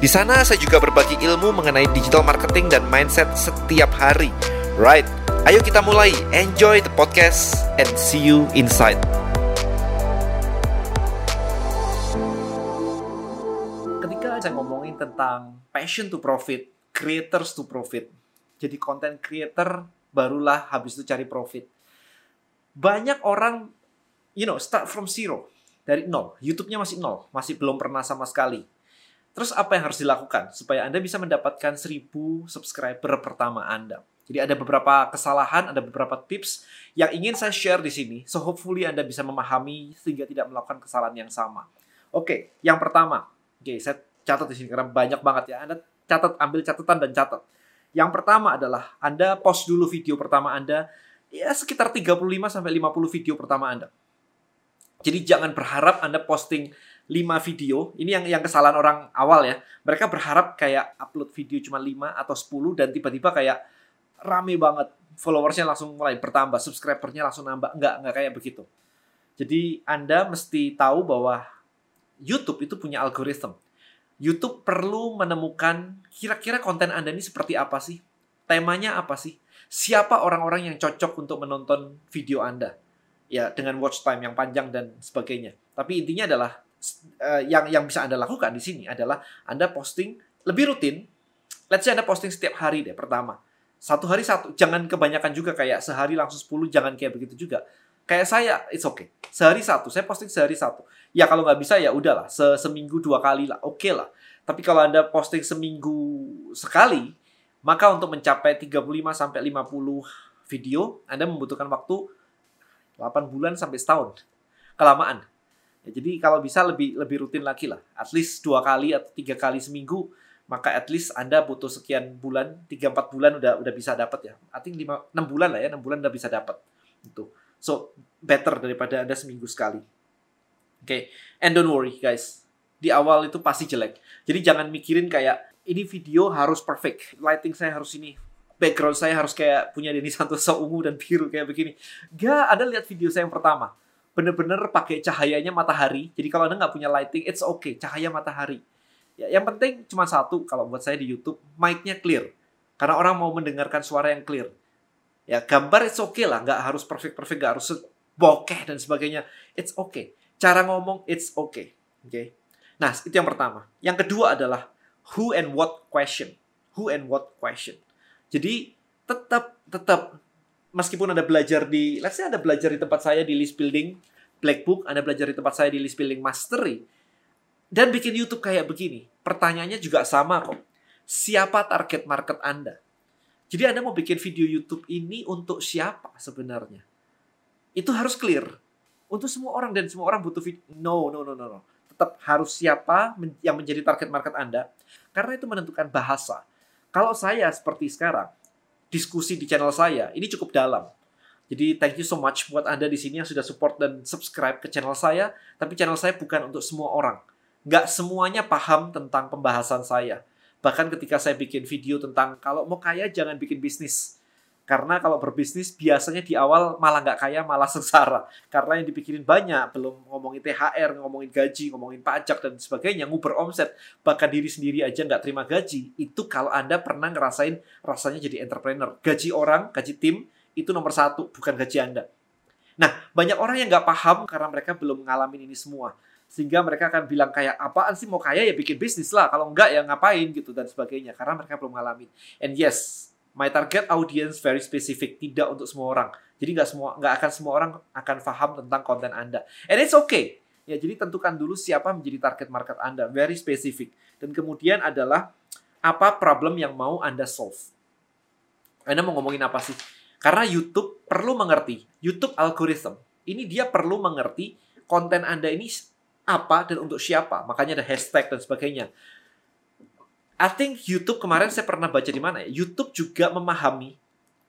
Di sana saya juga berbagi ilmu mengenai digital marketing dan mindset setiap hari. Right, ayo kita mulai. Enjoy the podcast and see you inside. Ketika saya ngomongin tentang passion to profit, creators to profit. Jadi content creator barulah habis itu cari profit. Banyak orang you know, start from zero. Dari nol. YouTube-nya masih nol. Masih belum pernah sama sekali Terus apa yang harus dilakukan supaya Anda bisa mendapatkan 1000 subscriber pertama Anda? Jadi ada beberapa kesalahan, ada beberapa tips yang ingin saya share di sini. So hopefully Anda bisa memahami sehingga tidak melakukan kesalahan yang sama. Oke, yang pertama. Oke, saya catat di sini karena banyak banget ya. Anda catat, ambil catatan dan catat. Yang pertama adalah Anda post dulu video pertama Anda ya sekitar 35 sampai 50 video pertama Anda. Jadi jangan berharap Anda posting 5 video, ini yang yang kesalahan orang awal ya. Mereka berharap kayak upload video cuma 5 atau 10 dan tiba-tiba kayak rame banget. Followersnya langsung mulai bertambah, subscribernya langsung nambah. Enggak, enggak kayak begitu. Jadi Anda mesti tahu bahwa YouTube itu punya algoritma. YouTube perlu menemukan kira-kira konten Anda ini seperti apa sih? Temanya apa sih? Siapa orang-orang yang cocok untuk menonton video Anda? Ya, dengan watch time yang panjang dan sebagainya. Tapi intinya adalah uh, yang yang bisa Anda lakukan di sini adalah Anda posting lebih rutin. Let's say Anda posting setiap hari deh pertama. Satu hari satu, jangan kebanyakan juga kayak sehari langsung 10, jangan kayak begitu juga. Kayak saya, it's okay. Sehari satu, saya posting sehari satu. Ya kalau nggak bisa ya udahlah, se seminggu dua kali lah, oke okay lah. Tapi kalau Anda posting seminggu sekali, maka untuk mencapai 35 sampai 50 video, Anda membutuhkan waktu 8 bulan sampai setahun. Kelamaan. Ya, jadi kalau bisa lebih lebih rutin lagi lah, at least dua kali atau tiga kali seminggu, maka at least anda butuh sekian bulan, tiga empat bulan udah udah bisa dapat ya. I think lima enam bulan lah ya, enam bulan udah bisa dapat. Itu. So better daripada anda seminggu sekali. Oke, okay. and don't worry guys, di awal itu pasti jelek. Jadi jangan mikirin kayak ini video harus perfect, lighting saya harus ini, background saya harus kayak punya Denny Santoso ungu dan biru kayak begini. Gak, Anda lihat video saya yang pertama bener-bener pakai cahayanya matahari. Jadi kalau Anda nggak punya lighting, it's okay, cahaya matahari. Ya, yang penting cuma satu kalau buat saya di YouTube, mic-nya clear. Karena orang mau mendengarkan suara yang clear. Ya, gambar it's okay lah, nggak harus perfect-perfect, nggak harus bokeh dan sebagainya. It's okay. Cara ngomong it's okay. Oke. Okay? Nah, itu yang pertama. Yang kedua adalah who and what question. Who and what question. Jadi tetap tetap meskipun Anda belajar di, let's say Anda belajar di tempat saya di list building Black Book, Anda belajar di tempat saya di list building Mastery, dan bikin YouTube kayak begini, pertanyaannya juga sama kok. Siapa target market Anda? Jadi Anda mau bikin video YouTube ini untuk siapa sebenarnya? Itu harus clear. Untuk semua orang dan semua orang butuh video. No, no, no, no, no. Tetap harus siapa yang menjadi target market Anda. Karena itu menentukan bahasa. Kalau saya seperti sekarang, diskusi di channel saya ini cukup dalam. Jadi thank you so much buat Anda di sini yang sudah support dan subscribe ke channel saya. Tapi channel saya bukan untuk semua orang. Nggak semuanya paham tentang pembahasan saya. Bahkan ketika saya bikin video tentang kalau mau kaya jangan bikin bisnis. Karena kalau berbisnis biasanya di awal malah nggak kaya, malah sengsara. Karena yang dipikirin banyak, belum ngomongin THR, ngomongin gaji, ngomongin pajak, dan sebagainya, nguber omset, bahkan diri sendiri aja nggak terima gaji. Itu kalau Anda pernah ngerasain rasanya jadi entrepreneur. Gaji orang, gaji tim, itu nomor satu, bukan gaji Anda. Nah, banyak orang yang nggak paham karena mereka belum ngalamin ini semua sehingga mereka akan bilang kayak apaan sih mau kaya ya bikin bisnis lah kalau enggak ya ngapain gitu dan sebagainya karena mereka belum ngalamin and yes my target audience very specific, tidak untuk semua orang. Jadi nggak semua nggak akan semua orang akan paham tentang konten Anda. And it's okay. Ya, jadi tentukan dulu siapa menjadi target market Anda, very specific. Dan kemudian adalah apa problem yang mau Anda solve. Anda mau ngomongin apa sih? Karena YouTube perlu mengerti, YouTube algorithm. Ini dia perlu mengerti konten Anda ini apa dan untuk siapa. Makanya ada hashtag dan sebagainya. I think YouTube kemarin saya pernah baca di mana ya. YouTube juga memahami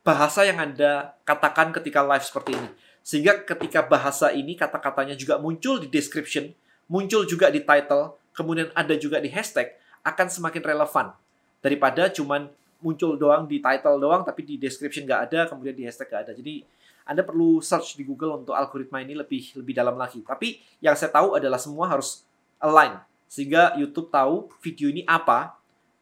bahasa yang Anda katakan ketika live seperti ini. Sehingga ketika bahasa ini kata-katanya juga muncul di description, muncul juga di title, kemudian ada juga di hashtag, akan semakin relevan daripada cuman muncul doang di title doang tapi di description nggak ada kemudian di hashtag nggak ada jadi anda perlu search di Google untuk algoritma ini lebih lebih dalam lagi tapi yang saya tahu adalah semua harus align sehingga YouTube tahu video ini apa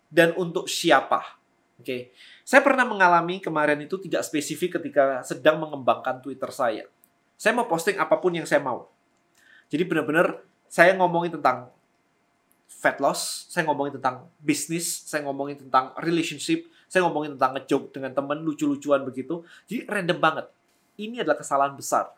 dan untuk siapa. Oke, okay. saya pernah mengalami kemarin itu tidak spesifik ketika sedang mengembangkan Twitter saya. Saya mau posting apa pun yang saya mau. Jadi benar-benar saya ngomongin tentang fat loss, saya ngomongin tentang bisnis, saya ngomongin tentang relationship, saya ngomongin tentang ngejoke dengan temen lucu-lucuan begitu. Jadi random banget. Ini adalah kesalahan besar.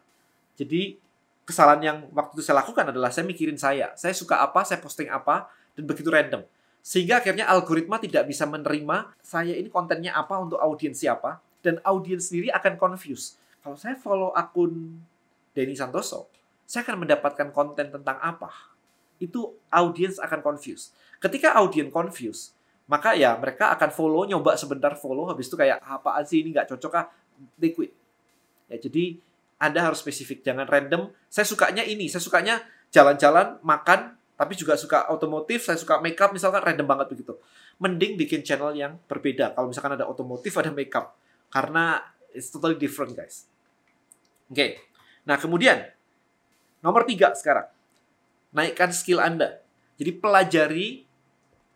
Jadi kesalahan yang waktu itu saya lakukan adalah saya mikirin saya. Saya suka apa, saya posting apa, dan begitu random. Sehingga akhirnya algoritma tidak bisa menerima saya ini kontennya apa untuk audiens siapa dan audiens sendiri akan confuse. Kalau saya follow akun Denny Santoso, saya akan mendapatkan konten tentang apa? Itu audiens akan confuse. Ketika audiens confuse, maka ya mereka akan follow, nyoba sebentar follow, habis itu kayak apaan sih ini nggak cocok ah, quit. Ya jadi Anda harus spesifik, jangan random. Saya sukanya ini, saya sukanya jalan-jalan, makan, tapi juga suka otomotif, saya suka makeup misalkan random banget begitu. Mending bikin channel yang berbeda. Kalau misalkan ada otomotif, ada makeup. Karena it's totally different, guys. Oke. Okay. Nah, kemudian nomor tiga sekarang. Naikkan skill Anda. Jadi pelajari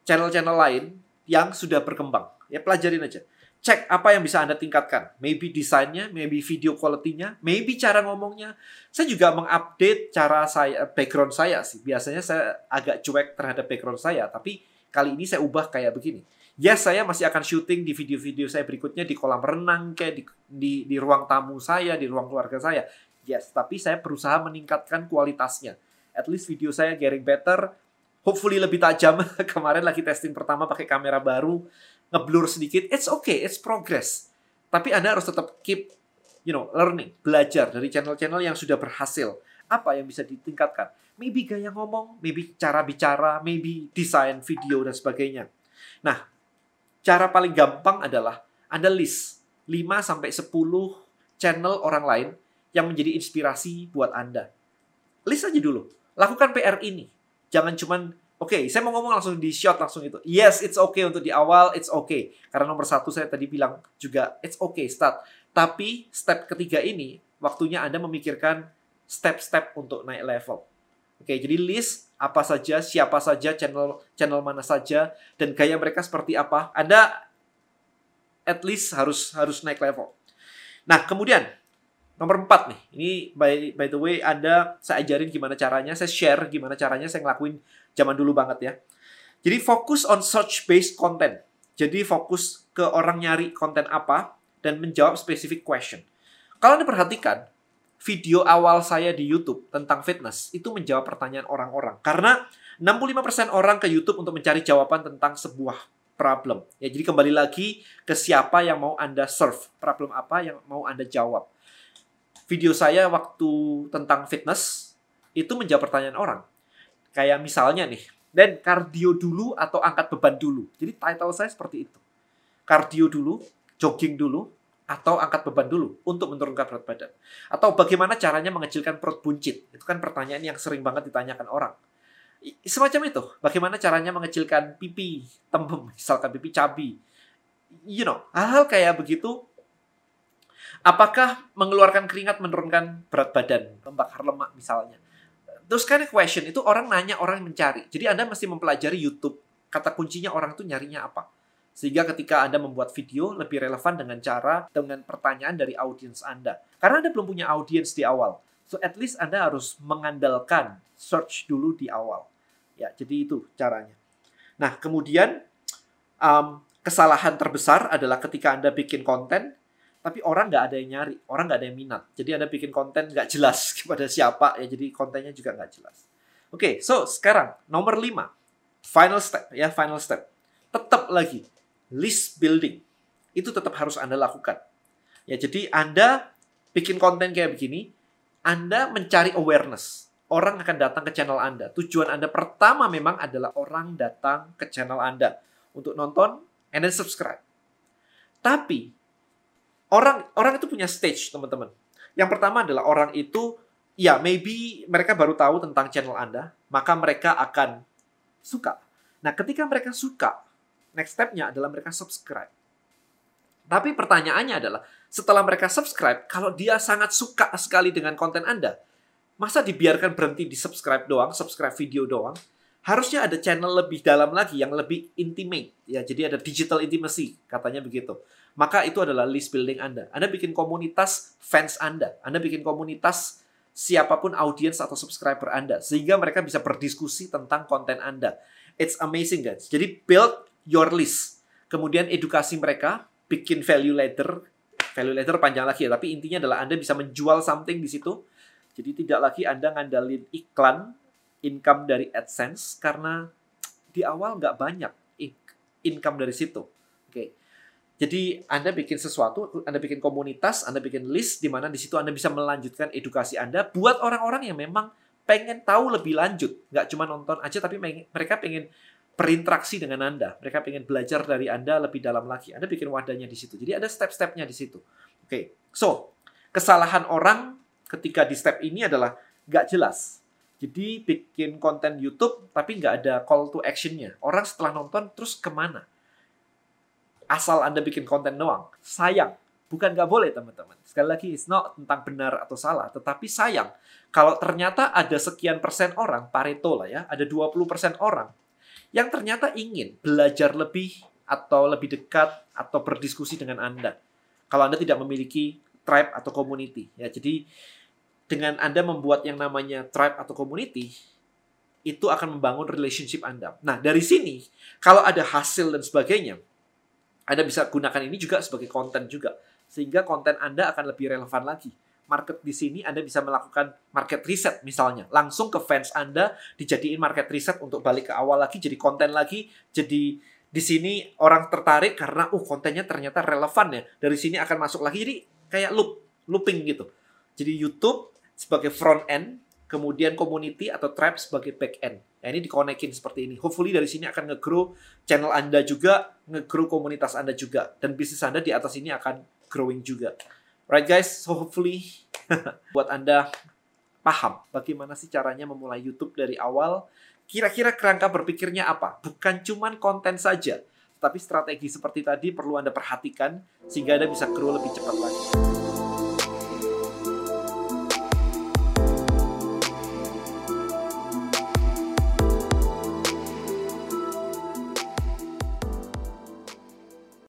channel-channel lain yang sudah berkembang. Ya, pelajarin aja cek apa yang bisa Anda tingkatkan. Maybe desainnya, maybe video quality-nya, maybe cara ngomongnya. Saya juga mengupdate cara saya, background saya sih. Biasanya saya agak cuek terhadap background saya, tapi kali ini saya ubah kayak begini. Yes, saya masih akan syuting di video-video saya berikutnya di kolam renang, kayak di, di, di ruang tamu saya, di ruang keluarga saya. Yes, tapi saya berusaha meningkatkan kualitasnya. At least video saya getting better, hopefully lebih tajam. Kemarin lagi testing pertama pakai kamera baru ngeblur sedikit, it's okay, it's progress. Tapi Anda harus tetap keep, you know, learning, belajar dari channel-channel yang sudah berhasil. Apa yang bisa ditingkatkan? Maybe gaya ngomong, maybe cara bicara, maybe desain video dan sebagainya. Nah, cara paling gampang adalah Anda list 5 sampai 10 channel orang lain yang menjadi inspirasi buat Anda. List aja dulu. Lakukan PR ini. Jangan cuman Oke, okay, saya mau ngomong langsung di shot langsung itu. Yes, it's okay untuk di awal, it's okay. Karena nomor satu saya tadi bilang juga, it's okay, start. Tapi step ketiga ini, waktunya Anda memikirkan step-step untuk naik level. Oke, okay, jadi list apa saja, siapa saja, channel channel mana saja, dan gaya mereka seperti apa. Anda at least harus harus naik level. Nah, kemudian nomor empat nih. Ini by by the way Anda saya ajarin gimana caranya, saya share gimana caranya saya ngelakuin zaman dulu banget ya. Jadi fokus on search based content. Jadi fokus ke orang nyari konten apa dan menjawab specific question. Kalau Anda perhatikan, video awal saya di YouTube tentang fitness itu menjawab pertanyaan orang-orang. Karena 65% orang ke YouTube untuk mencari jawaban tentang sebuah problem. Ya, jadi kembali lagi ke siapa yang mau Anda serve, problem apa yang mau Anda jawab. Video saya waktu tentang fitness itu menjawab pertanyaan orang. Kayak misalnya nih, dan kardio dulu atau angkat beban dulu. Jadi title saya seperti itu. Kardio dulu, jogging dulu, atau angkat beban dulu untuk menurunkan berat badan. Atau bagaimana caranya mengecilkan perut buncit. Itu kan pertanyaan yang sering banget ditanyakan orang. Semacam itu. Bagaimana caranya mengecilkan pipi tembem, misalkan pipi cabi. You know, hal-hal kayak begitu Apakah mengeluarkan keringat menurunkan berat badan, membakar lemak misalnya? Terus kan question itu orang nanya, orang mencari. Jadi Anda mesti mempelajari YouTube. Kata kuncinya orang itu nyarinya apa. Sehingga ketika Anda membuat video lebih relevan dengan cara, dengan pertanyaan dari audiens Anda. Karena Anda belum punya audiens di awal. So at least Anda harus mengandalkan search dulu di awal. Ya, jadi itu caranya. Nah, kemudian um, kesalahan terbesar adalah ketika Anda bikin konten, tapi orang nggak ada yang nyari, orang nggak ada yang minat. Jadi Anda bikin konten nggak jelas kepada siapa, ya jadi kontennya juga nggak jelas. Oke, okay, so sekarang nomor 5, final step ya, final step. Tetap lagi, list building. Itu tetap harus Anda lakukan. Ya, jadi Anda bikin konten kayak begini, Anda mencari awareness. Orang akan datang ke channel Anda. Tujuan Anda pertama memang adalah orang datang ke channel Anda. untuk nonton and then subscribe. Tapi orang orang itu punya stage, teman-teman. Yang pertama adalah orang itu ya maybe mereka baru tahu tentang channel Anda, maka mereka akan suka. Nah, ketika mereka suka, next step-nya adalah mereka subscribe. Tapi pertanyaannya adalah, setelah mereka subscribe, kalau dia sangat suka sekali dengan konten Anda, masa dibiarkan berhenti di subscribe doang, subscribe video doang? Harusnya ada channel lebih dalam lagi yang lebih intimate ya. Jadi ada digital intimacy katanya begitu. Maka itu adalah list building Anda. Anda bikin komunitas fans Anda. Anda bikin komunitas siapa pun audiens atau subscriber Anda sehingga mereka bisa berdiskusi tentang konten Anda. It's amazing guys. Jadi build your list. Kemudian edukasi mereka, bikin value ladder. Value ladder panjang lagi ya, tapi intinya adalah Anda bisa menjual something di situ. Jadi tidak lagi Anda ngandalin iklan income dari AdSense karena di awal nggak banyak income dari situ. Oke. Okay. Jadi Anda bikin sesuatu, Anda bikin komunitas, Anda bikin list di mana di situ Anda bisa melanjutkan edukasi Anda buat orang-orang yang memang pengen tahu lebih lanjut, nggak cuma nonton aja tapi mereka pengen berinteraksi dengan Anda, mereka pengen belajar dari Anda lebih dalam lagi. Anda bikin wadahnya di situ. Jadi ada step-stepnya di situ. Oke, okay. so kesalahan orang ketika di step ini adalah nggak jelas. Jadi bikin konten YouTube tapi nggak ada call to actionnya. Orang setelah nonton terus ke mana? Asal Anda bikin konten doang. Sayang. Bukan nggak boleh teman-teman. Sekali lagi, it's not tentang benar atau salah. Tetapi sayang. Kalau ternyata ada sekian persen orang, Pareto lah ya, ada 20 persen orang yang ternyata ingin belajar lebih atau lebih dekat atau berdiskusi dengan Anda. Kalau Anda tidak memiliki tribe atau community. Ya, jadi dengan Anda membuat yang namanya tribe atau community, itu akan membangun relationship Anda. Nah, dari sini, kalau ada hasil dan sebagainya, Anda bisa gunakan ini juga sebagai konten juga. Sehingga konten Anda akan lebih relevan lagi. Market di sini Anda bisa melakukan market reset misalnya. Langsung ke fans Anda, dijadiin market reset untuk balik ke awal lagi, jadi konten lagi, jadi di sini orang tertarik karena uh kontennya ternyata relevan ya. Dari sini akan masuk lagi jadi kayak loop, looping gitu. Jadi YouTube sebagai front end, kemudian community atau tribe sebagai back end. Nah, ini dikonekin seperti ini. Hopefully dari sini akan nge-grow channel Anda juga, nge-grow komunitas Anda juga. Dan bisnis Anda di atas ini akan growing juga. Right guys, so hopefully buat Anda paham bagaimana sih caranya memulai YouTube dari awal. Kira-kira kerangka berpikirnya apa? Bukan cuman konten saja, tapi strategi seperti tadi perlu Anda perhatikan sehingga Anda bisa grow lebih cepat lagi.